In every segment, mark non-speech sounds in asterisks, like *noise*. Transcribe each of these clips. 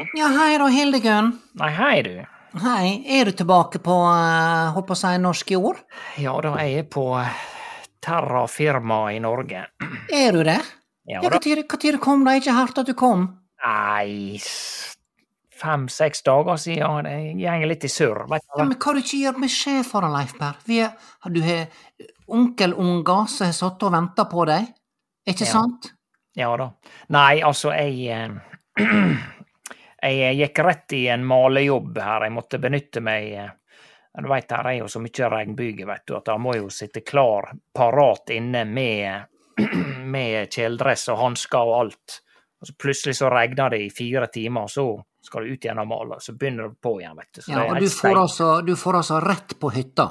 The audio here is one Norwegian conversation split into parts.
Ja. Ja, hei da, Hildegunn. Nei, hei du. Hei, er du tilbake på, uh, jeg, på å si, norsk jord? Ja da, jeg er på Terra Firma i Norge. Er du det? Ja Ja, hva kom det? Jeg ikke hardt at du kom. Nei, fem-seks dager siden. Det går litt i surr. Vet Ja, men hva du ikke gjør beskjed for, Leif Per? Vi er, du har onkelunger som har sittet og venta på deg, ikke Ja. sant? Ja da. Nei, altså, jeg eh, *clears throat* Jeg gikk rett i en malejobb her. Jeg måtte benytte meg eh, Du veit, her er jo så mye regnbyger, vet du, at han må jo sitte klar, parat inne med, *clears throat* med kjeledress og hansker og alt. Og så plutselig så regner det i fire timer, og så skal du ut igjen og male. Så begynner du på igjen, vet du. Så Ja, og du får, altså, du får altså rett på hytta.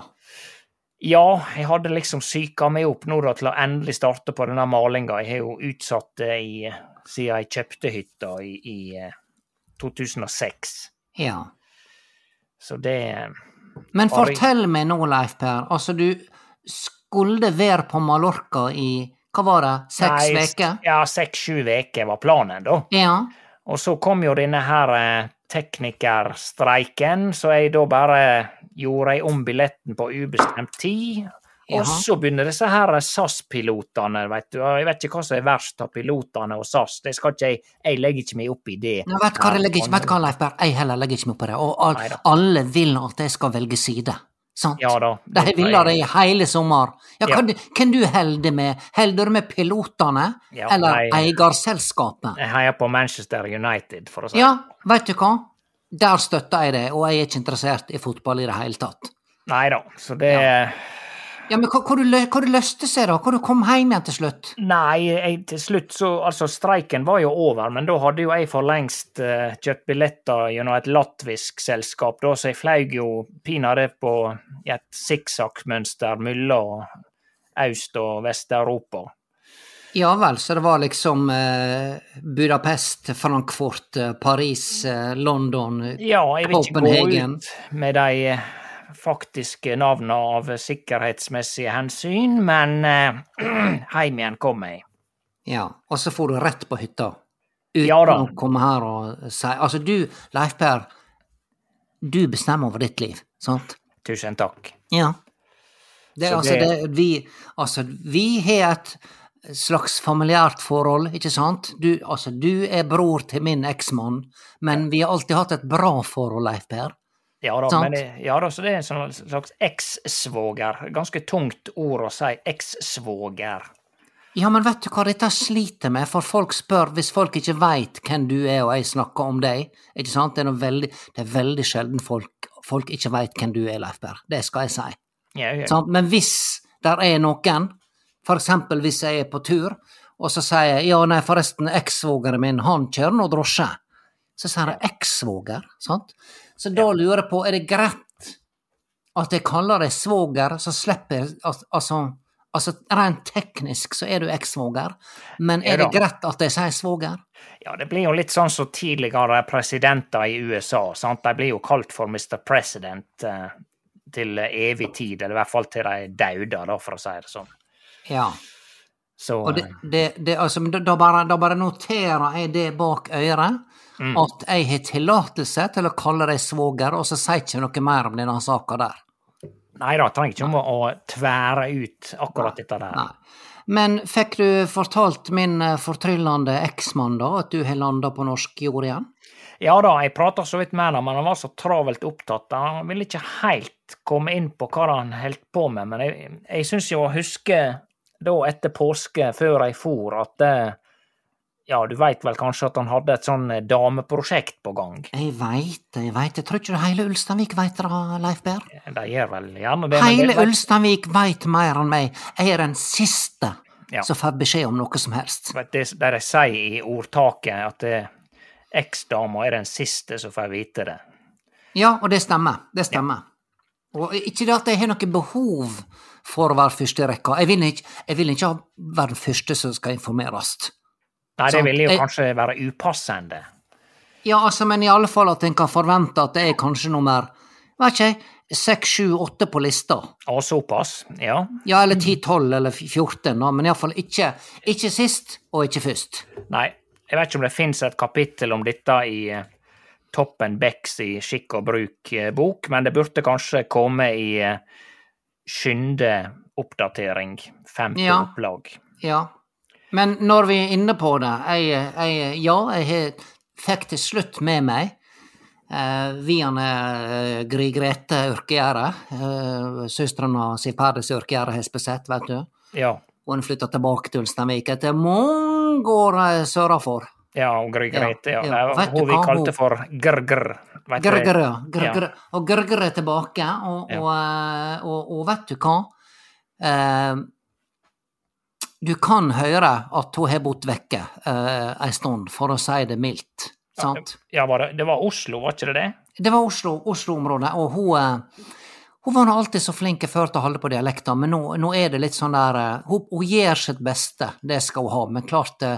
Ja, jeg hadde liksom psyka meg opp nå da til å endelig starte på denne malinga. Jeg har jo utsatt det i, siden jeg kjøpte hytta i, i eh, 2006. Ja. Så det Men fortell meg nå, Leif Per. Altså, du skulle være på Mallorca i hva var det, seks uker? Ja, seks-sju uker var planen, da. Ja. Og så kom jo denne her eh, teknikerstreiken, så jeg da bare gjorde jeg om billetten på ubestemt tid. Og Jaha. så begynner disse her SAS-pilotene, vet du. Jeg vet ikke hva som er verst av pilotene og SAS. Det skal ikke jeg Jeg legger ikke meg opp i det. Nå, vet hva, jeg legger ikke, vet hva, Leif Berr, Jeg heller legger ikke meg opp i det. Og all, alle vil at jeg skal velge side. Sant? Ja da. De ville det i hele sommer. Ja, Ja. Hvem du- holder med? Holder du med pilotene, Ja, eller nei. eierselskapet? Jeg heier på Manchester United, for å si det Ja, vet du hva? Der støtter jeg det, og jeg er ikke interessert i fotball i det hele tatt. Nei da, så det Ja, men hva, lø- hva løste seg, da? Hva du kom hjem igjen til slutt? Nei, jeg, til slutt så Altså, streiken var jo over, men da hadde jo jeg for lengst uh, kjøpt billetter gjennom et latvisk selskap, da, så jeg fløy jo pinadø på i et sikksakkmønster mellom Øst- og Vest-Europa. Ja vel, så det var liksom eh, Budapest, Frankfurt, eh, Paris, eh, London Copenhagen Ja, jeg vil ikke gå ut med de faktiske navna av sikkerhetsmessige hensyn, men *clears throat* heim igjen kom jeg. Ja, og så får du rett på hytta. Uten Ja da. å komme her og si Altså, du, Leif Per, du bestemmer over ditt liv, sant? Tusen takk. Ja. Det, altså, det- det, vi, altså, vi har et slags familiært forhold, ikke sant? Du, altså, du er bror til min eksmann, men vi har alltid hatt et bra forhold, Leif Per. Ja da, Sant. men det, ja da, så det er en sånn slags eks-svoger. Ganske tungt ord å si. Eks-svoger. Ja, men vet du hva dette sliter med, for folk spør hvis folk ikke veit hvem du er og jeg snakker om deg, ikke sant, det er, veldig, det er veldig sjelden folk, folk ikke veit hvem du er, Leif Berr, det skal jeg si. Ja, ja. Men hvis der er noen, for eksempel hvis jeg er på tur, og så sier jeg ja, nei, forresten, ekssvogeren min, han kjører nå drosje, så sier jeg ekssvoger, sant? Så da lurer jeg på, er det greit at jeg kaller deg svoger, så slipper jeg Altså, altså rent teknisk så er du ekssvoger, men er det greit at jeg sier svoger? Ja, det blir jo litt sånn som tidligere presidenter i USA. sant? De blir jo kalt for Mr. President eh, til evig tid, eller i hvert fall til de dauder, da, for å si det sånn. Ja. Så Og det, eh, det, det, altså, da, bare, da bare noterer jeg det bak øret, Mm. at jeg har tillatelse til å kalle deg svoger, og så sier ikke noe mer om denne saka der. Nei da, trenger ikke om å, å tvære ut akkurat dette der. Nei. Men fikk du fortalt min eh, fortryllende eksmann da, at du har landa på norsk jord igjen? Ja da, jeg prata så vidt med ham, men han var så travelt opptatt. Han ville ikke helt komme inn på hva han holdt på med, men jeg, jeg syns jo å huske da etter påske, før jeg for, at eh, Ja, du veit vel kanskje at han hadde et sånn eh, dameprosjekt på gang? Jeg veit det, jeg veit det. Tror ikke du hele Ulsteinvik veit det, Leif Berr? De gjør vel gjerne det. Hele det- Ulsteinvik veit mer enn meg. Jeg er den siste Ja. som får beskjed om noe som helst. vet, det, der de sier i ordtaket at eh, eksdama er den siste som får vite det. Ja, og det stemmer. Det stemmer. Og ikke det at jeg har noe behov for å være første i. Jeg vil ikke, jeg vil ikke være den første som skal informeres. Nei, det ville jo kanskje være upassende. Ja, altså, men i alle fall at en kan forvente at det er kanskje nummer vet ikke jeg, seks, sju, åtte på lista. Og såpass, ja. Ja, eller ti, tolv eller fjorten, men iallfall ikke, ikke sist og ikke først. Nei, jeg vet ikke om det fins et kapittel om dette i eh, Toppen Becks i Skikk og bruk-bok, men det burde kanskje komme i skyndeoppdatering, skynde oppdatering, femte Ja. opplag. Ja. Men når vi er inne på det, jeg, jeg, ja, jeg fikk til slutt med meg eh, via uh, Gry Grete Yrkegjerdet, uh, søstrene til Perdis Ørkegjerde har spesett, vet du. Ja. Hun flytta tilbake til Ulsteinvik etter mange år eh, sørafor. Ja, og Gry Ja, Grete, ja. ja. Hun vi kalte for Grr-grr. ja. Grgr. Og Grgr er tilbake, og, og, eh, og, og vet du hva? Eh, du kan høre at hun har bodd vekke uh, ei stund, for å si det mildt. Sant? Ja, var det, det var Oslo, var ikke det det? Det var Oslo, Oslo-området, og hun eh, hun var nå alltid så flink før til å holde på dialekten, men nå, nå er det litt sånn der eh, hun, hun gjør sitt beste, det skal hun ha, men klart det,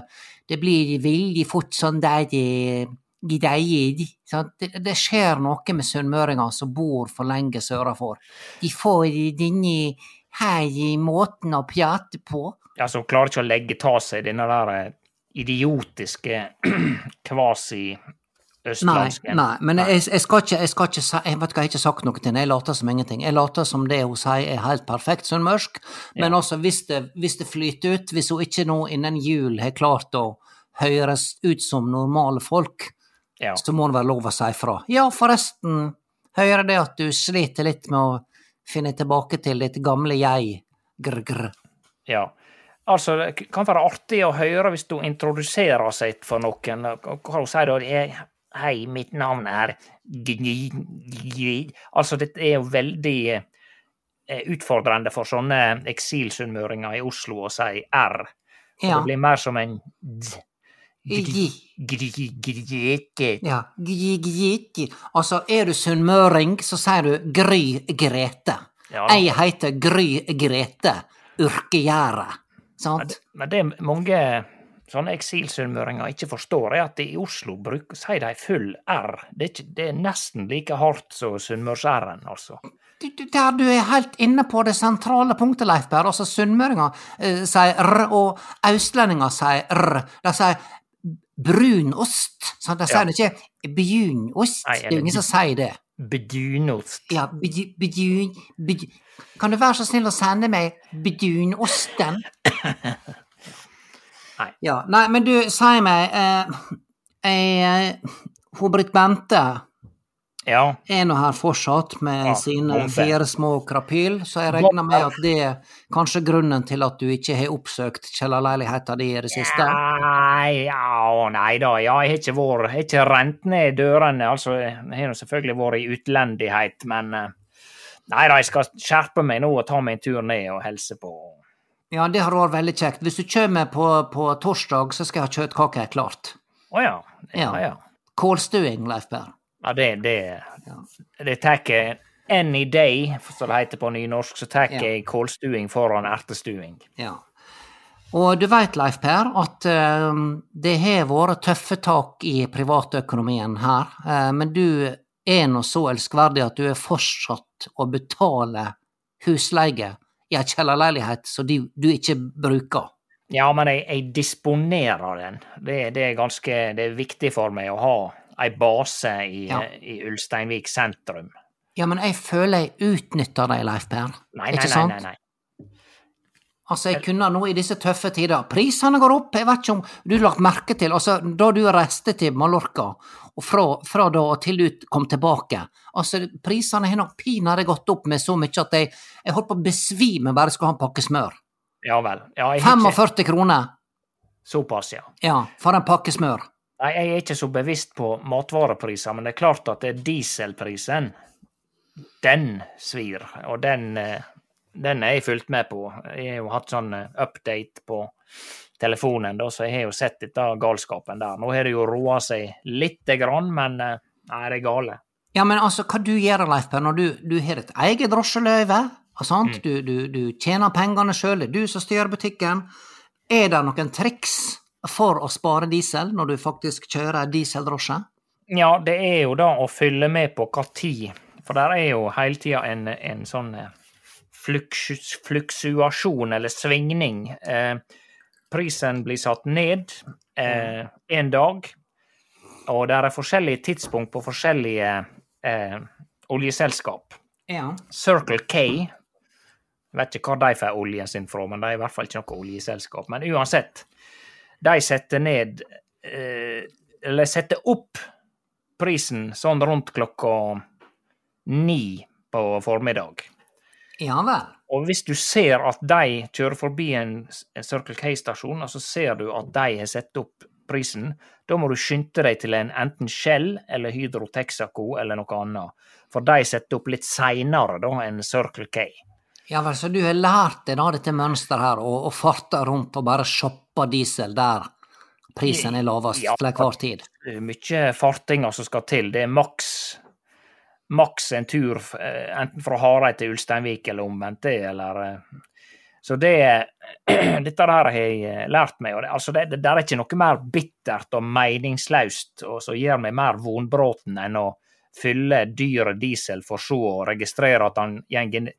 det blir veldig fort sånn der det? Det, det skjer noe med sunnmøringer som bor for lenge sørafor. De får denne her måten å prate på. Altså, hun klarer ikke å legge ta seg denne der eh, idiotiske *clears throat* kvasi østlandske. nei, men jeg, jeg skal ikke, jeg skal ikke si, jeg vet hva, jeg har ikke sagt noe til henne, jeg later som ingenting. Jeg later som det hun sier er helt perfekt sunnmørsk, men også hvis det, hvis det flyter ut, hvis hun ikke nå innen jul har klart å høres ut som normale folk, Ja. så må det være lov å si fra. Ja, forresten, hører det at du sliter litt med å finne tilbake til ditt gamle jeg, grr, grr. Ja. Altså, det kan være artig å høre hvis du introduserer seg for noen. Hva hun sier da? Hei, mitt navn er Altså, dette er jo veldig eh, utfordrende for sånne eksilsunnmøringer i Oslo å si R. Ja, Det blir mer som en d. Grete. ja, gi. Altså, er du sunnmøring, så sier du Gry Grete. Jeg heter Gry Grete Yrkegjerdet. Sant? Men det mange sånne eksilsunnmøringer ikke forstår, er at i Oslo bruk, sier de full R. Det er, ikke, det er nesten like hardt som sunnmørs-R-en, altså. Du, du, der du er helt inne på det sentrale punktet, Leif Berr. Altså, sunnmøringer eh, sier r, og østlendinger sier r. De sier brunost. Sant? De sier ikke bjunost. Det er jo ingen som sier det. Bedunost. Ja, bedun... Bedu, bedu. Kan du være så snill å sende meg bedunosten? *laughs* Nei. Ja, nei, men du, si meg eh, eh, Britt Bente Ja. er nå her fortsatt med Ja, sine bombe. fire små krapyl, så jeg regner med at det er kanskje grunnen til at du ikke har oppsøkt kjellerleiligheta di i det siste? Nei, ja, nei da, ja, jeg har ikke vært, jeg har ikke rent ned dørene. Altså, jeg har selvfølgelig vært i utlendighet, men eh, nei da, jeg skal skjerpe meg nå og ta meg en tur ned og helse på. Ja, det har vært veldig kjekt. Hvis du kommer på, på torsdag, så skal jeg ha kjøttkaker klart. Å oh, Ja, Ja. ja. Kålstuing, Leif Per. Ja det, det, det tar any day, som det heter på nynorsk, så tar Ja. jeg kålstuing foran ertestuing. Ja. Og du veit, Leif Per, at eh, det har vært tøffe tak i privatøkonomien her, eh, men du er nå så elskverdig at du er fortsatt å betale husleie i ei kjellerleilighet som du, du ikke bruker. Ja, men jeg, jeg disponerer den. Det, det er ganske det er viktig for meg å ha ei base i, Ja. i Ulsteinvik sentrum. Ja, men jeg føler jeg utnytter deg, Leif Per. Nei, nei, ikke nei, sant? nei, nei. Altså, jeg kunne nå i disse tøffe tider Prisene går opp, jeg vet ikke om du har lagt merke til Altså, da du reiste til Mallorca, og fra, fra da og til du kom tilbake Altså, prisene har nok pinadø gått opp med så mye at jeg, jeg holdt på å besvime bare jeg skulle ha en pakke smør. Ja vel. Ja, jeg har ikke 45 kroner, såpass, ja. ja, for en pakke smør. Nei, jeg er ikke så bevisst på matvarepriser, men det er klart at det er dieselprisen. Den svir, og den, eh, den er jeg fulgt med på. Jeg har jo hatt sånn eh, update på telefonen, da, så jeg har jo sett dette galskapen der. Nå har det jo roa seg lite grann, men eh, nei, det er gale. Ja, men altså, hva du gjør, Leif Per, når du, du har et eget drosjeløyve, sant? Mm. Du, du, du tjener pengene sjøl, det er du som styrer butikken. Er det noen triks for å spare diesel når du faktisk kjører dieseldrosje? Ja, det er jo da å følge med på hva tid, for der er jo hele tida en, en sånn eh, fluksuasjon eller svingning. Eh, prisen blir satt ned eh, en dag, og det er forskjellige tidspunkt på forskjellige eh, oljeselskap. Ja. Circle K jeg Vet ikke hvor de får oljen sin fra, men det er i hvert fall ikke noe oljeselskap. Men uansett, de setter ned eh, Eller setter opp prisen sånn rundt klokka ni på formiddag. Ja vel. Og hvis du ser at de kjører forbi en, en Circle K-stasjon, og så ser du at de har satt opp prisen, da må du skynde deg til en enten Shell eller Hydro Texaco eller noe annet. For de setter opp litt seinere enn Circle K. Ja vel, så du har lært deg da dette mønsteret her, og, og farta rundt og bare shoppa diesel der prisen er lavest Ja. til enhver tid? Det mye fartinger som skal til. Det er maks maks en tur eh, enten fra Hareid til Ulsteinvik eller omvendt det, eller eh, Så det *clears throat* Dette der har jeg eh, lært meg. og det, altså det, det er ikke noe mer bittert og meningsløst og som gjør meg mer vonbråten enn å fylle dyr diesel for så å registrere at han går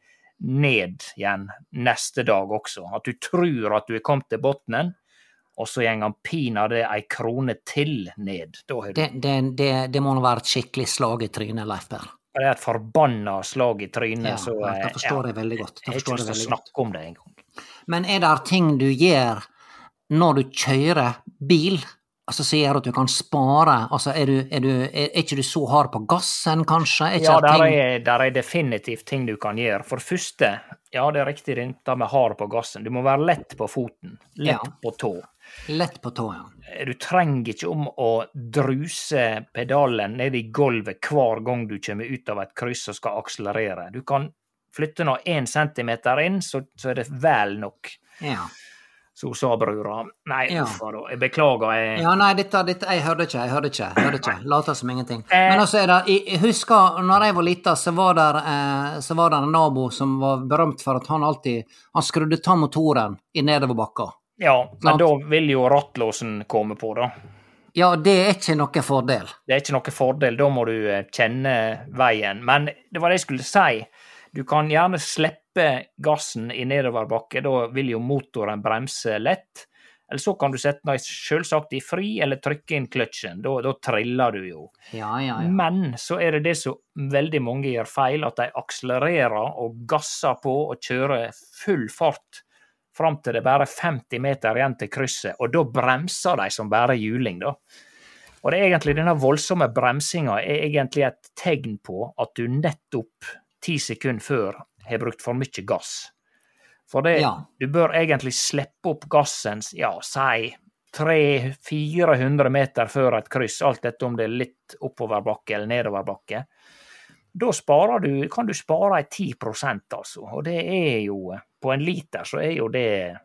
ned igjen neste dag også. At du tror at du er kommet til bunnen, og så går han pinadø ei krone til ned. Du Det, det, det, det må nå være et skikkelig slag i trynet, Leif Per. Det er et forbanna slag i trynet. Ja, så, ja, det eh, forstår jeg veldig godt. Jeg har ikke lyst til å snakke om det engang. Men er det ting du gjør når du kjører bil? Altså Sier at du kan spare? Altså Er, du, er, du, er, er ikke du så hard på gassen, kanskje? Er Ja, der ting... er, der er definitivt ting du kan gjøre. For det første, ja, det er riktig det med hard på gassen. Du må være lett på foten. Lett Ja. på tå. Lett på tå, ja. Du trenger ikke om å druse pedalen ned i gulvet hver gang du kommer ut av et kryss og skal akselerere. Du kan flytte nå én centimeter inn, så, så er det vel nok. Ja. Så sa brura. Nei, Ja. da. Jeg beklager. Jeg, Ja, nei, dette, dette Jeg hørte ikke, jeg hørte ikke. hørte ikke. Later som ingenting. Eh. Men altså, er det, jeg husker når jeg var lita, så var der, eh, så var det en nabo som var berømt for at han alltid Han skrudde av motoren i nedoverbakka. Ja, men da vil jo rattlåsen komme på, da. Ja, det er ikke noen fordel. Det er ikke noen fordel, da må du eh, kjenne veien. Men det var det jeg skulle si. Du kan gjerne slippe gassen i nedoverbakke, da vil jo motoren bremse lett. Eller så kan du sette den selvsagt i fri, eller trykke inn kløtsjen. Da, da triller du jo. Ja, ja, ja. Men så er det det som veldig mange gjør feil, at de akselererer og gasser på og kjører full fart fram til det bare er 50 meter igjen til krysset, og da bremser de som bare juling, da. Og det er egentlig denne voldsomme bremsinga er egentlig et tegn på at du nettopp ti sekunder før har brukt for mye gass. For det, Ja. du bør egentlig slippe opp gassen, ja, si 300-400 meter før et kryss, alt dette om det er litt oppoverbakke eller nedoverbakke. Da sparer du, kan du spare ei 10% altså. Og det er jo På en liter så er jo det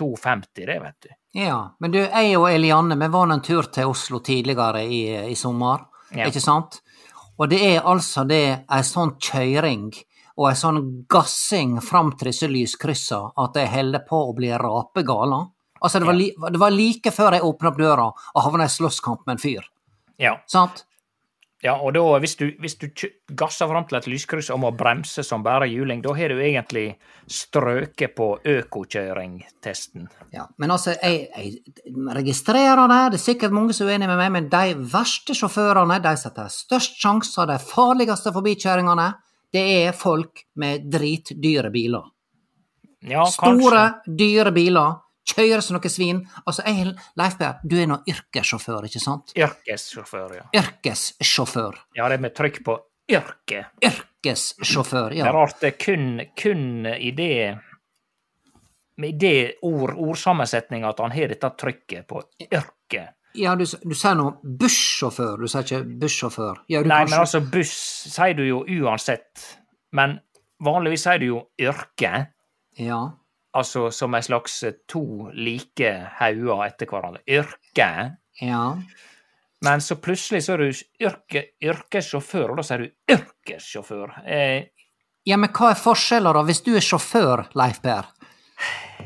2,50, det, vet du. Ja, men du, jeg og Elianne, vi var en tur til Oslo tidligere i, i sommer, Ja. ikke sant? Og det er altså det ei sånn kjøring og ei sånn gassing fram til disse lyskryssa at jeg holder på å bli rapegala. Altså, det var, li, det var like før jeg åpna opp døra og havna i slåsskamp med en fyr. Ja. Sant? Ja, og da, hvis du, hvis du gasser fram til et lyskryss og må bremse som bare juling, da har du egentlig strøket på økokjøring-testen. Ja, men altså, jeg, jeg registrerer det, det er sikkert mange som er uenige med meg, men de verste sjåførene, de som tar størst sjanser, de farligste forbikjøringene, det er folk med dritdyre biler. Ja, Store, dyre biler, kjører som noe svin. Altså, jeg, Leif Per, du er nå yrkessjåfør, ikke sant? Yrkessjåfør, ja. Yrkessjåfør. Ja, det er med trykk på yrke. Yrkessjåfør, Det er rart det kun, kun i det med det ord, ordsammensetninga at han har dette trykket på yrke. Ja, du, du sier nå bussjåfør, du sier ikke bussjåfør. Ja, Nei, kanskje- men altså, buss sier du jo uansett. Men vanligvis sier du jo yrke. Ja. Altså som en slags to like hauger etter hverandre. Yrke. Ja. Men så plutselig så er du yrke, yrkessjåfør, og da sier du yrkessjåfør. Eh, Ja, men hva er forskjellen da, hvis du er sjåfør, Leif Per?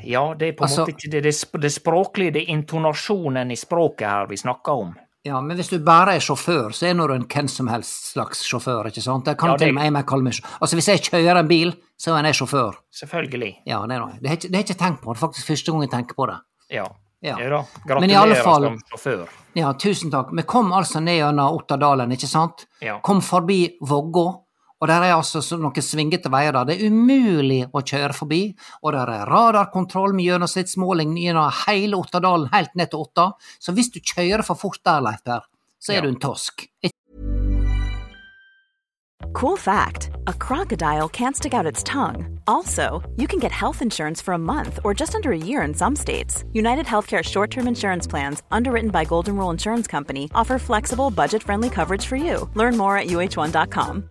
ja, det er på en Altså- måte ikke det, det, det språklige, det er intonasjonen i språket her vi snakker om. Ja, men hvis du bare er sjåfør, så er nå du en hvem som helst slags sjåfør, ikke sant? Det kan Ja, til det- og med jeg meg kalle meg Altså, hvis jeg kjører en bil, så er jeg sjåfør. Selvfølgelig. Ja, det er noe. Det har jeg ikke, tenkt på. Det er faktisk første gang jeg tenker på det. Ja. Ja. Ja da. Men i alle Gratulerer fall- som sjåfør. Ja, tusen takk. Vi kom altså ned gjennom Otterdalen, ikke sant? Ja. Kom forbi Vågå, og der er altså noen svingete veier der. Det er umulig å kjøre forbi, og der er radarkontroll med gjennomsnittsmåling gjennom hele Ottadalen helt ned til Otta. Så hvis du kjører for fort der, Leif Per, så er Ja. du en tosk. Cool fact a crocodile can't stick out its tongue. Also, you can get health insurance for a month or just under a year in some states. United Healthcare short term insurance plans, underwritten by Golden Rule Insurance Company, offer flexible, budget friendly coverage for you. Learn more at uh1.com.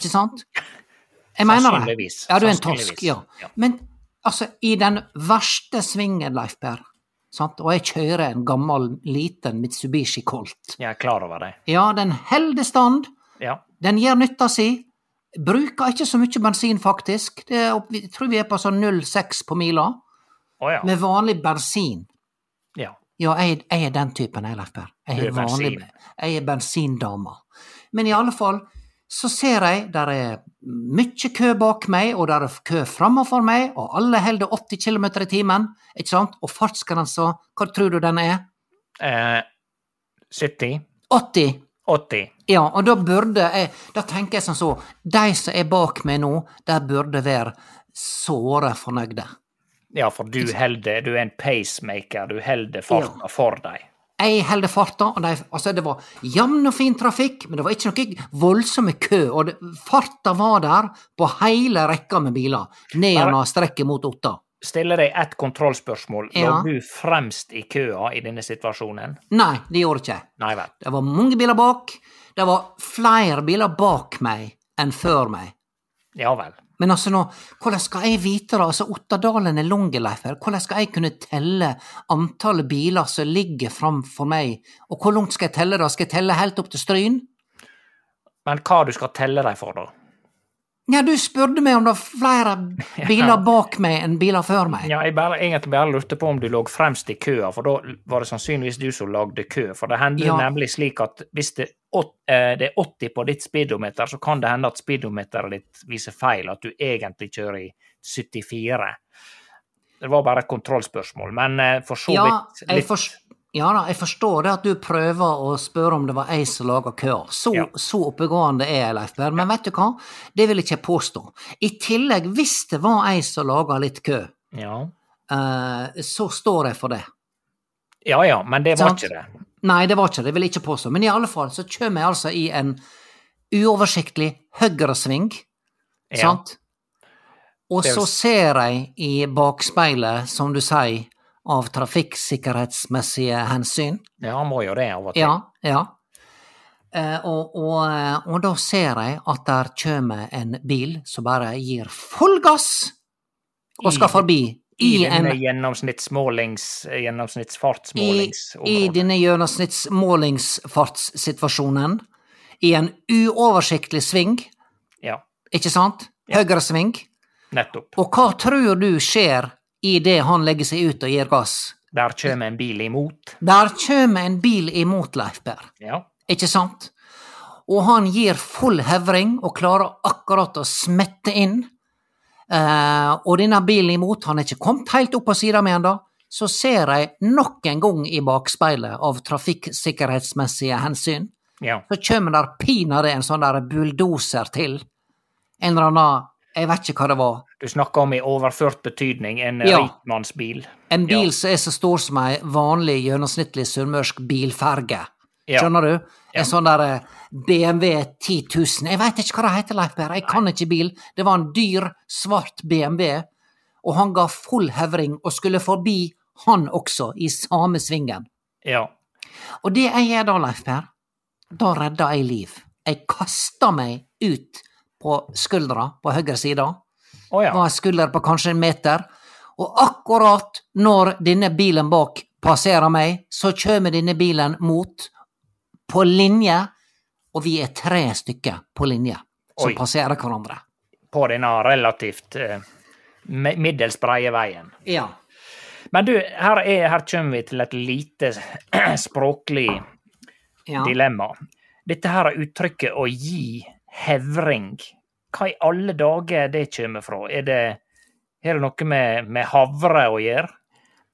Ikke sant? Jeg mener det. Ja, du er en torsk, ja. Men altså, i den verste svingen, Leif Per, sant? og jeg kjører en gammel, liten Mitsubishi Colt Jeg er klar over det. Ja, den holder stand, Ja. den gjør nytta si. Bruker ikke så mye bensin, faktisk. Det er, jeg tror vi er på sånn 0,6 på mila. Oh, ja. Med vanlig bensin. ja. Ja, jeg, jeg er den typen, jeg, Leif Per. Jeg er er vanlig, bensin. jeg er bensindama. Men i alle fall, så ser jeg der er mye kø bak meg, og der er kø framfor meg, og alle holder 80 km i timen, ikke sant? Og fartsgrensa, hva tror du den er? Eh, 70? 80. 80? Ja, og da burde jeg Da tenker jeg som så, de som er bak meg nå, de burde være såre fornøyde. Ja, for du holder Du er en pacemaker. Du holder farta for deg. Jeg holder farta, og de, altså det var jevn og fin trafikk, men det var ikke noe voldsomme kø, og det, farta var der på hele rekka med biler, ned gjennom strekket mot Otta. Stiller deg ett kontrollspørsmål. Ja. Lå du fremst i køa i denne situasjonen? Nei, det gjorde ikke. Nei vel. Det var mange biler bak, det var flere biler bak meg enn før meg. Ja vel. Men altså nå, hvordan skal jeg vite det? Altså, Ottadalen er lang, Leif her. Hvordan skal jeg kunne telle antallet biler som ligger framfor meg? Og hvor langt skal jeg telle det? Skal jeg telle helt opp til Stryn? Men hva du skal telle deg for, da? Ja, du spurte meg om det var flere *laughs* biler bak meg enn biler før meg. Ja, jeg bare, egentlig bare lurte på om du lå fremst i køa, for da var det sannsynligvis du som lagde kø. For det hender Ja. nemlig slik at hvis det, eh, det er 80 på ditt speedometer, så kan det hende at speedometeret ditt viser feil, at du egentlig kjører i 74. Det var bare et kontrollspørsmål, men eh, for så Ja, vidt jeg, litt ja da, jeg forstår det at du prøver å spørre om det var jeg som laga køa. Så, Ja. så oppegående er jeg, Leif Berr. Men vet du hva? Det vil jeg ikke påstå. I tillegg, hvis det var jeg som laga litt kø, Ja. uh, så står jeg for det. ja ja, men det var sånn? ikke det. Nei, det var ikke det, det vil jeg ikke påstå. Men i alle fall så kommer jeg altså i en uoversiktlig høyresving, Ja. sant? Og så ser jeg i bakspeilet, som du sier, av trafikksikkerhetsmessige hensyn. Ja, han må jo det av og til. Ja, ja. Eh, og, og, eh, og da ser jeg at der kommer en bil som bare gir full gass og skal forbi. I, I, denne gjennomsnittsmålings... i, Gjennomsnittsfartsmålingsområdet. I denne gjennomsnittsmålingsfartssituasjonen. i en uoversiktlig sving, Ja, ikke sant? Høyresving. nettopp. Og hva tror du skjer idet han legger seg ut og gir gass? Der kjem en bil imot. Der kjem en bil imot Leif Per. Ja. ikke sant? Og han gir full hevring og klarer akkurat å smette inn. Eh, og denne bilen imot, han er ikke kommet helt opp på sida mi ennå. Så ser jeg nok en gang i bakspeilet av trafikksikkerhetsmessige hensyn, ja. så kommer der pinadø en sånn der bulldoser til. En eller annen Jeg vet ikke hva det var. Du snakker om i overført betydning en Ja. rikmannsbil. En bil Ja. som er så stor som ei vanlig gjennomsnittlig sunnmørsk bilferge. Ja. Skjønner du? En sånn der BMW 10 000. Jeg veit ikke hva det heter, Leif Berr. Jeg kan ikke bil. Det var en dyr, svart BMW, og han ga full hevring og skulle forbi han også, i samme svingen. Ja. Og det jeg gjør da, Leif Per, da redder jeg liv. Jeg kaster meg ut på skuldra på høyre side. Oh, ja. Var skulder på kanskje en meter. Og akkurat når denne bilen bak passerer meg, så kommer denne bilen mot på linje, og vi er tre stykker på linje som Oi. passerer hverandre. På denne relativt eh, middels breie veien. Ja. Men du, her, er, her kommer vi til et lite *clears throat* språklig ja. dilemma. Dette her uttrykket å gi hevring, hva i alle dager det kommer fra? Er det, er det noe med, med havre å gjøre?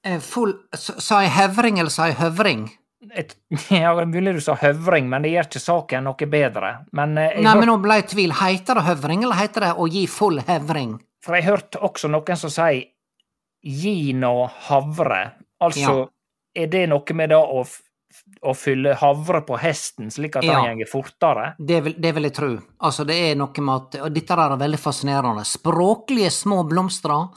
Eh, Full, sa jeg hevring eller sa jeg høvring? Et, *laughs* ja, det mulig du sa høvring, men det gjør ikke saken noe bedre. Men, eh, jeg, Nei, men nå ble jeg i tvil. Heter det høvring, eller heter det å gi full hevring? for jeg hørte også noen som sier gi nå havre. Altså, er det noe med da å, å fylle havre på hesten, slik at Ja. han går fortere? Det vil, det vil jeg tro. Altså, det er noe med at Og dette der er veldig fascinerende. Språklige små blomster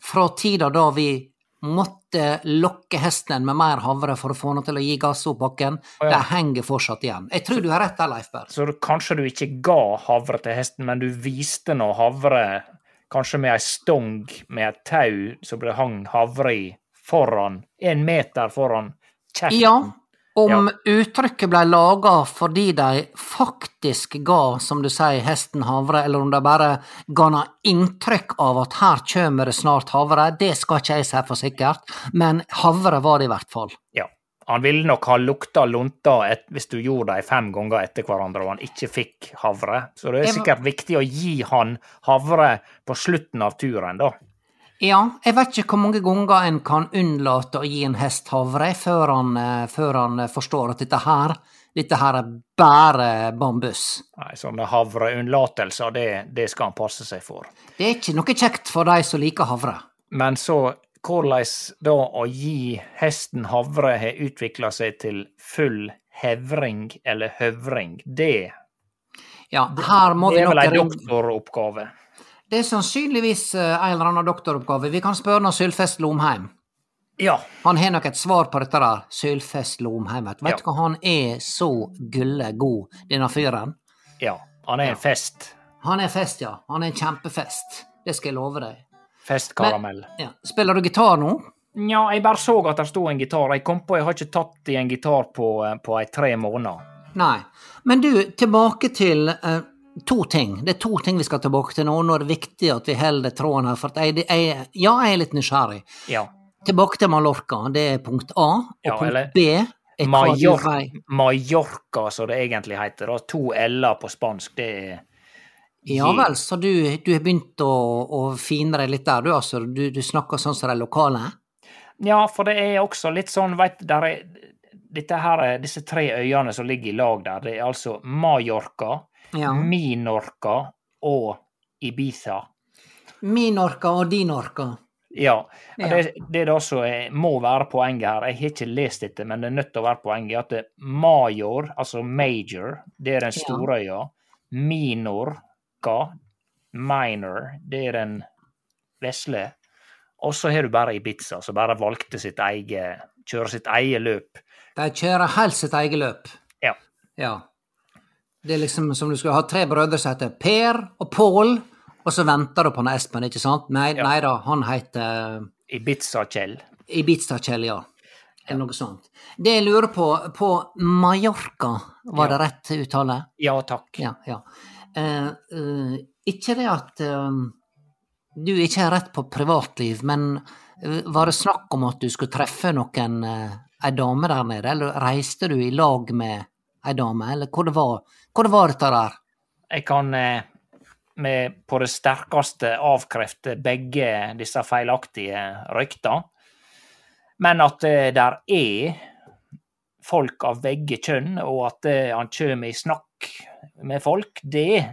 fra tida da vi måtte lokke hesten med mer havre for å få henne til å gi gass opp bakken, ja. det henger fortsatt igjen. Jeg tror du har rett der, Leif Berr. Så du- kanskje du ikke ga havre til hesten, men du viste nå havre, kanskje med ei stong med et tau som det hang havre i, foran, en meter foran kjeften. Ja, om Ja. uttrykket ble laga fordi de faktisk ga, som du sier, hesten havre, eller om de bare ga noe inntrykk av at her kommer det snart havre, det skal ikke jeg si for sikkert, men havre var det i hvert fall. Ja. Han ville nok ha lukta lunta et, hvis du gjorde dem fem ganger etter hverandre og han ikke fikk havre. Så det er Jeg- sikkert viktig å gi han havre på slutten av turen, da. Ja, jeg vet ikke hvor mange ganger en kan unnlate å gi en hest havre før han, eh, før han eh, forstår at dette her, dette her er bare bambus. Nei, Sånne havreunnlatelser, det, det skal han passe seg for. Det er ikke noe kjekt for de som liker havre. Men så hvordan da å gi hesten havre har utvikla seg til full hevring eller høvring, det, Ja, her må det vi er nok vel ei doktoroppgave. Det er sannsynligvis eh, en eller annen doktoroppgave. Vi kan spørre Sylfest Lomheim. Ja. Han har nok et svar på dette der. Sylfest Lomheim. Vet du Ja. hva, han er så gulle god, denne fyren. ja. Han er en fest. Han er fest, ja. Han er en kjempefest. Det skal jeg love deg. Festkaramell. Ja. Spiller du gitar nå? Ja, jeg bare så at det sto en gitar. Jeg kom på jeg har ikke tatt i en gitar på, eh, på ei tre måneder. Nei. Men du, tilbake til eh, to ting. Det er to ting vi skal tilbake til nå. Nå er det viktig at vi holder tråden her. For jeg, jeg, ja, jeg er litt nysgjerrig. Ja. Tilbake til Mallorca. Det er punkt A. Og Ja, punkt eller- B er vei- Mallorca, som det egentlig heter. Da. To l-er på spansk. Det er Ja vel, så du, du har begynt å, å fine deg litt der, du altså. Du, du snakker sånn som de lokale? Ja, for det er også litt sånn, veit der er dette her, er- Disse tre øyene som ligger i lag der, det er altså Mallorca, Ja. Minorca og Ibiza. Minorca og Dinorca. Ja. Ja. Det, det da som er- må være poenget her, jeg har ikke lest dette, men det er nødt til å være poenget, at det, Major, altså major, det er den store øya. Minorca, minor, det er den vesle. Og så har du bare Ibiza, som bare valgte sitt eget, kjøre sitt eget løp. De kjører helt sitt eget løp. Ja. Ja. Det er liksom som du skulle ha tre brødre som heter Per og Pål, og så venter du på han Espen, ikke sant? Nei, Ja. nei da, han heter Ibiza-Kjell. Ibiza-Kjell, ja. Eller noe sånt. Det jeg lurer på, på Mallorca, var det rett uttale? Ja, takk. Ja, ja. Eh, eh, ikke det at eh, du ikke har rett på privatliv, men eh, var det snakk om at du skulle treffe noen, eh, ei dame der nede, eller reiste du i lag med ei dame, eller det var, det var dette der? Jeg kan eh, med på det sterkeste avkrefte begge disse feilaktige rykter. Men at det der er folk av begge kjønn, og at eh, han kommer i snakk med folk, det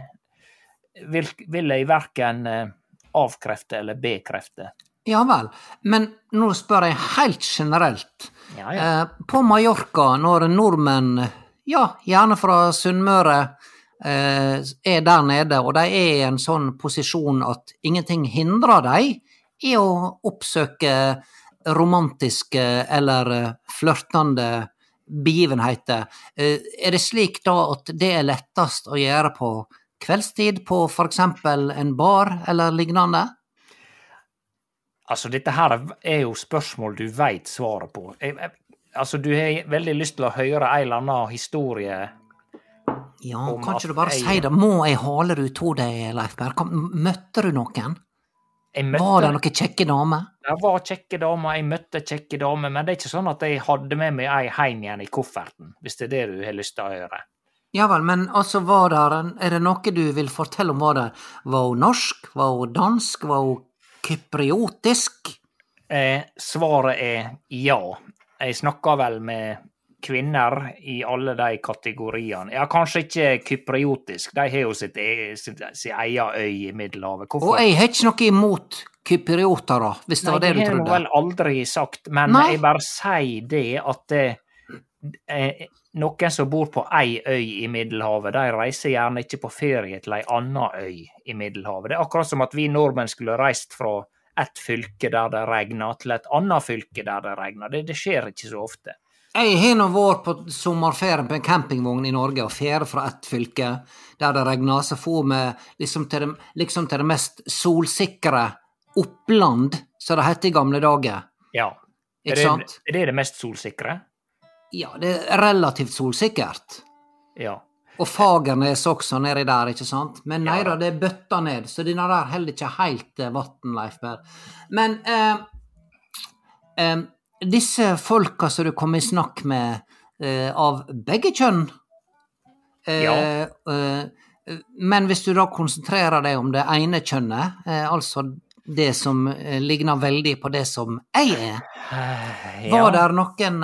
vil, vil jeg verken eh, avkrefte eller bekrefte. Ja vel, men nå spør jeg helt generelt. Ja, ja. Eh, på Mallorca, når nordmenn, ja, gjerne fra Sunnmøre, eh, er der nede, og de er i en sånn posisjon at ingenting hindrer dem i å oppsøke romantiske eller eh, flørtende begivenheter, eh, er det slik da at det er lettest å gjøre på kveldstid på eksempel en bar eller lignende? Altså, dette her er jo spørsmål du veit svaret på. Altså, du har veldig lyst til å høre en eller annen historie Ja, Om kan ikke du bare jeg- si det? Må jeg hale det ut av deg, Leif Berr? Møtte du noen? Møtte, Var det noen kjekke damer? Det var kjekke damer, jeg møtte kjekke damer, men det er ikke sånn at jeg hadde med meg ei heim igjen i kofferten, hvis det er det du har lyst til å høre. Ja vel, men altså, var der er det noe du vil fortelle om? Var det var hun norsk? Var hun dansk? Var hun kypriotisk? Eh, svaret er ja. Jeg snakker vel med kvinner i alle de kategoriene. Ja, kanskje ikke kypriotisk, de har jo sitt, e- sitt, sin egen øy i Middelhavet. Og jeg har ikke noe imot kypriotere, hvis det Nei, var det du trodde. det har jeg vel aldri sagt, men Nei. jeg bare sier det at eh, eh, noen som bor på ei øy i Middelhavet, de reiser gjerne ikke på ferie til ei anna øy i Middelhavet. Det er akkurat som at vi nordmenn skulle reist fra ett fylke der det regner, til et annet fylke der det regner. Det, det skjer ikke så ofte. Jeg har nå vært på sommerferien på en campingvogn i Norge og ferie fra ett fylke der det regner, så får vi liksom til, det, liksom til det mest solsikre Oppland, som det het i gamle dager. Ja. Er det, er det det mest solsikre? Ja, det er relativt solsikkert. Ja. Og Fagernes også nedi der, ikke sant? Men nei da, det er bøtta ned, så denne der holder ikke helt eh, vann, Leif Berr. Men eh, eh, disse folka som du kom i snakk med, eh, av begge kjønn eh, Ja. eh, Men hvis du da konsentrerer deg om det ene kjønnet, altså det som ligner veldig på det som jeg er, var ja. det noen,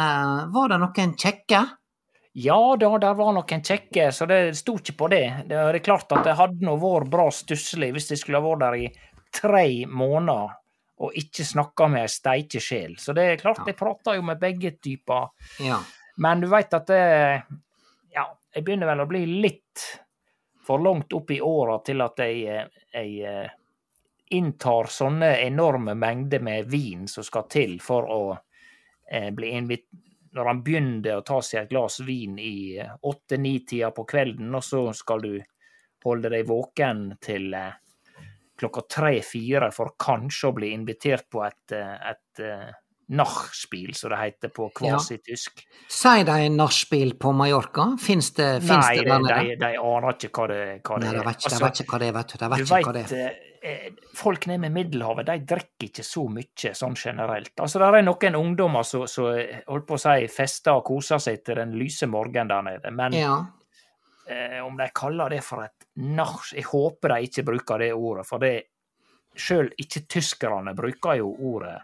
noen kjekke? Ja da, der var noen kjekke, så det sto ikke på det. Det er klart at det hadde nå vært bra stusslig hvis jeg skulle ha vært der i tre måneder og ikke snakka med ei steike sjel. Så det er klart, jeg prater jo med begge typer. Ja. Men du veit at det Ja, jeg begynner vel å bli litt for langt opp i åra til at jeg, jeg eh, inntar sånne enorme mengder med vin som skal til for å eh, bli Når han begynner å ta seg et glass vin i åtte-ni-tida på kvelden, og så skal du holde deg våken til eh, klokka tre-fire for kanskje å bli invitert på et, eh, et eh, nachspiel, som det heter på kvasitysk. Sier de nachspiel på Mallorca? Fins det, finnes Nei, det de, der de, nede? de aner ikke hva det, hva Nei, det de er. vet ikke, de Altså, vet ikke hva det er, vet du. De vet du ikke hva det er. Eh, folk nede med Middelhavet de drikker ikke så mye sånn generelt. Altså, Det er noen ungdommer som som, holdt på å si fester og koser seg til den lyse morgenen der nede, men Ja. eh, om de kaller det for et nach... Jeg håper de ikke bruker det ordet, for det Sjøl ikke tyskerne bruker jo ordet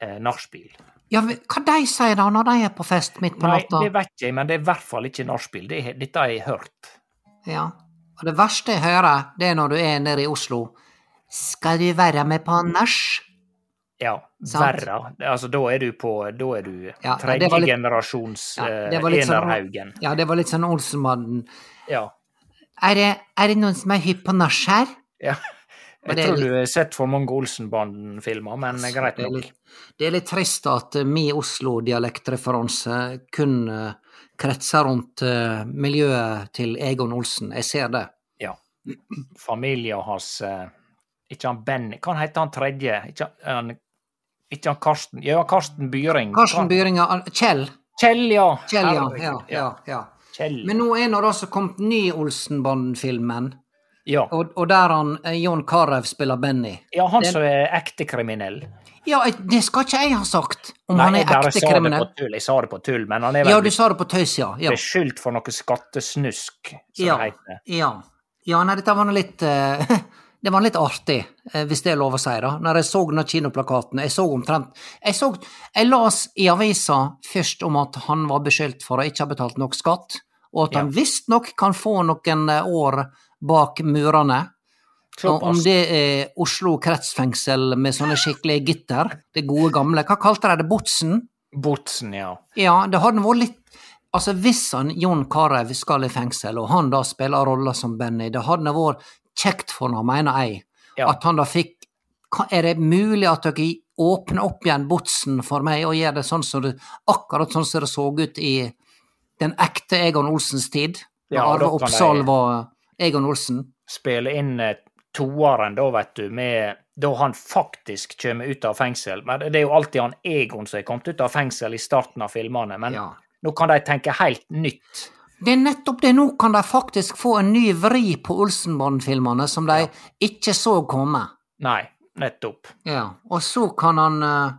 eh, nachspiel. ja, hva de sier da når de er på fest midt på Nei, natta? det vet jeg, men det er i hvert fall ikke nachspiel. Det, dette har jeg hørt. Ja. Og det verste jeg hører, det er når du er nede i Oslo. Skal du være med på nach? Ja, verre. Altså, da er du på Da er du Ja, tredjegenerasjons tredje generasjons Ja, eh, sånn- Enerhaugen. Ja, det var litt sånn Olsenmannen. Ja. Er det, er det noen som er hypp på nach her? ja. Jeg det tror litt- du har sett for mange Olsenbanden-filmer, men greit Det er nok. litt, det er litt trist at uh, min Oslo-dialektreferanse kun uh, kretser rundt uh, miljøet til Egon Olsen. Jeg ser det. Ja. Familien hans eh, Ikke han Benny Hva heter han tredje? Ikke han, ikke han Karsten Ja, Karsten Byring. Karsten Byring Kjell. Kjell, ja. Kjell, ja. Ja, ja, ja. Kjell. Men nå er det altså kommet ny Olsenbanden-filmen, ja. og, og der han John Jon Carew spiller Benny. ja, han det, som er ekte kriminell. Ja, det skal ikke jeg ha sagt, om Nei, han er ekte kriminell. på tull. Jeg sa det på tull, men han er Ja, du sa det på tøys, ja. ja. beskyldt for noe skattesnusk, som Ja, det heter. ja. ja nei, dette var nå litt uh, *laughs* Det var litt artig, uh, hvis det er lov å si, da. Når jeg så den kinoplakaten. Jeg så omtrent Jeg, så, jeg las i avisa først om at han var beskyldt for å ikke ha betalt nok skatt, og at han visstnok kan få noen eh, år bak murene. Og om det er Oslo kretsfengsel med sånne skikkelige gitter, det gode gamle Hva kalte de det? Botsen? Botsen, ja. Ja, det hadde vært litt Altså, hvis han Jon Carew skal i fengsel, og han da spiller rolla som Benny, det hadde vært kjekt for ham, mener jeg, Ja. at han da fikk Er det mulig at dere åpner opp igjen botsen for meg, og gjør det sånn som det Akkurat sånn som det så ut i den ekte Egon Olsens tid? Da Ja, Arve Oppsal var Egon Olsen? Spille inn eh, toeren, da, vet du, med Da han faktisk kommer ut av fengsel. Men det er jo alltid han Egon som er kommet ut av fengsel i starten av filmene. Men Ja. nå kan de tenke helt nytt. Det er nettopp det. Nå kan de faktisk få en ny vri på Olsenbanden-filmene som de ikke så komme. Nei, nettopp. Ja, og så kan han uh,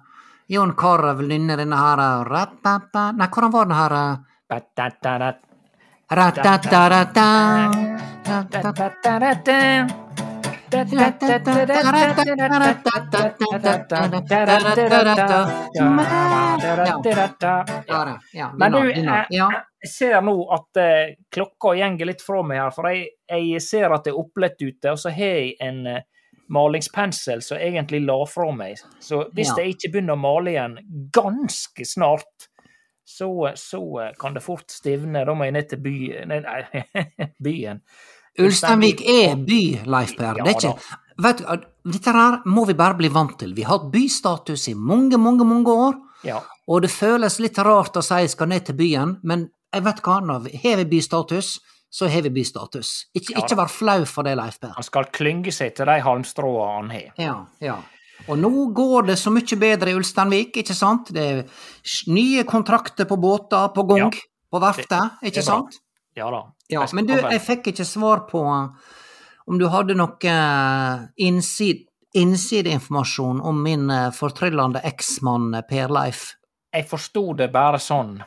Jon Carew nynne denne her uh, Nei, hvordan var den her uh, Men du, jeg ser nå at klokka gjenger litt fra meg her, for jeg, ser at det er opplett ute, og så har jeg en malingspensel som egentlig la fra meg. Så hvis jeg ikke begynner å male igjen ganske snart, så, så kan det fort stivne. Da må jeg ned til by, nei, nei, *laughs* byen. Ulsteinvik er by, Leif Per. Det er ikke Vet du, dette her må vi bare bli vant til. Vi har hatt bystatus i mange, mange, mange år. Ja. Og det føles litt rart å si jeg skal ned til byen, men jeg vet hva, når vi har vi bystatus, så har vi bystatus. Ikke, Ja ikke vær flau for det, Leif Per. Han skal klynge seg til de halmstråene han har. Ja, ja. Og nå går det så mye bedre i Ulsteinvik, ikke sant? Det er nye kontrakter på båter på gang, Ja. på verftet, ikke sant? Ja da. Ja, men du, jeg fikk ikke svar på uh, om du hadde noe uh, innsid, innsideinformasjon om min uh, fortryllende eksmann Per Leif. Jeg forsto det bare sånn,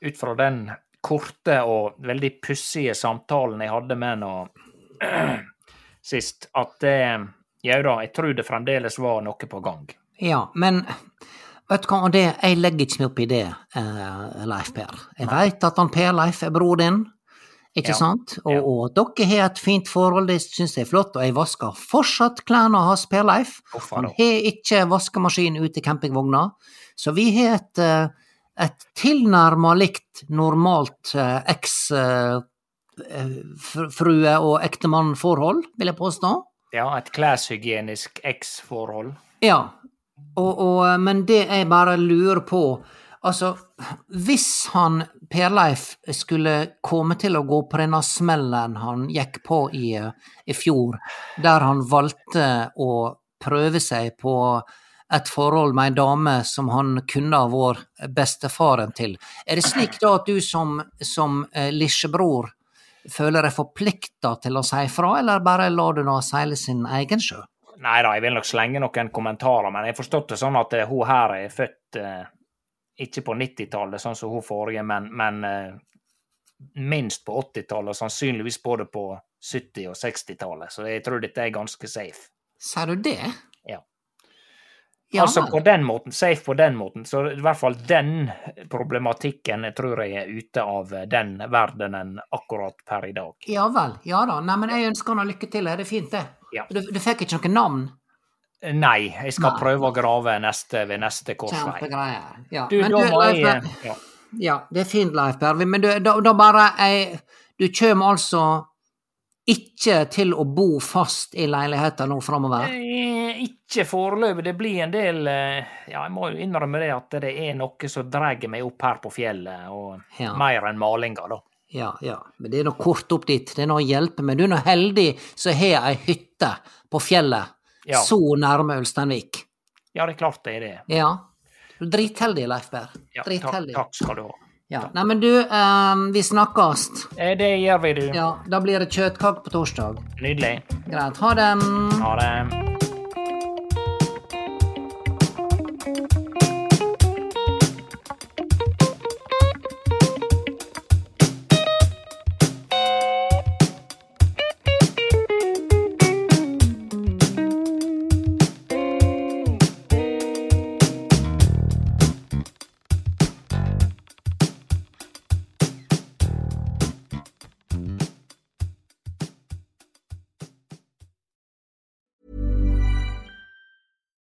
ut fra den korte og veldig pussige samtalen jeg hadde med henne *clears throat* sist, at eh, ja da, jeg tror det fremdeles var noe på gang. Ja, men vet du hva, det, jeg legger ikke meg opp i det, eh, Leif Per. Jeg veit at han Per Leif er bror din, ikke Ja, sant? Og, ja. og dere har et fint forhold, det syns jeg er flott, og jeg vasker fortsatt klærne hans, Per Leif. Hvorfor Han har ikke vaskemaskin ute i campingvogna, så vi har et, eh, et tilnærma likt normalt eh, eks-frue- og ektemann-forhold, vil jeg påstå. Ja, et kleshygienisk X-forhold. Ja, og, og, men det jeg bare lurer på Altså, hvis han Per Leif skulle komme til å gå på denne smellen han gikk på i, i fjor, der han valgte å prøve seg på et forhold med ei dame som han kunne ha vært bestefaren til. Er det slik da at du som, som eh, lisjebror føler deg forplikta til å si fra, eller bare lar du nå seile sin egen sjø? Nei da, jeg vil nok slenge noen kommentarer, men jeg har forstått det sånn at eh, hun her er født eh, ikke på 90-tallet, sånn som hun forrige, men, men eh, minst på 80-tallet, og sannsynligvis både på 70- og 60-tallet. Så jeg tror dette er ganske safe. Sier du det? Ja. Altså på den måten, safe på den måten. Så i hvert fall den problematikken tror jeg er ute av den verdenen akkurat per i dag. Ja vel. Ja da. Nei, men jeg ønsker han lykke til. Det er fint, det. Ja. Du, du fikk ikke noe navn? Nei, jeg skal Nei. prøve å grave neste, ved neste korsvei. Ja. Du, men da må jeg ja. Ja, det er fint, Leif Per. Men du, da, da bare jeg, Du kommer altså ikke til å bo fast i leiligheter nå framover? Ikke foreløpig. Det blir en del eh, Ja, jeg må jo innrømme det at det er noe som drar meg opp her på fjellet, og Ja. mer enn malinga, da. Ja, ja. Men det er nå kort opp dit. Det er noe å hjelpe Men Du er nå heldig som har ei hytte på fjellet Ja. så nærme Ulsteinvik. Ja, det er klart det er det. Ja. Du er dritheldig, Leif Berr. Ja, takk, takk skal du ha. Ja. Nei, men du, um, vi snakkes. Eh, Det gjør vi, du. Ja, da blir det kjøttkake på torsdag. Nydelig. Greit. Ha det. Ha det.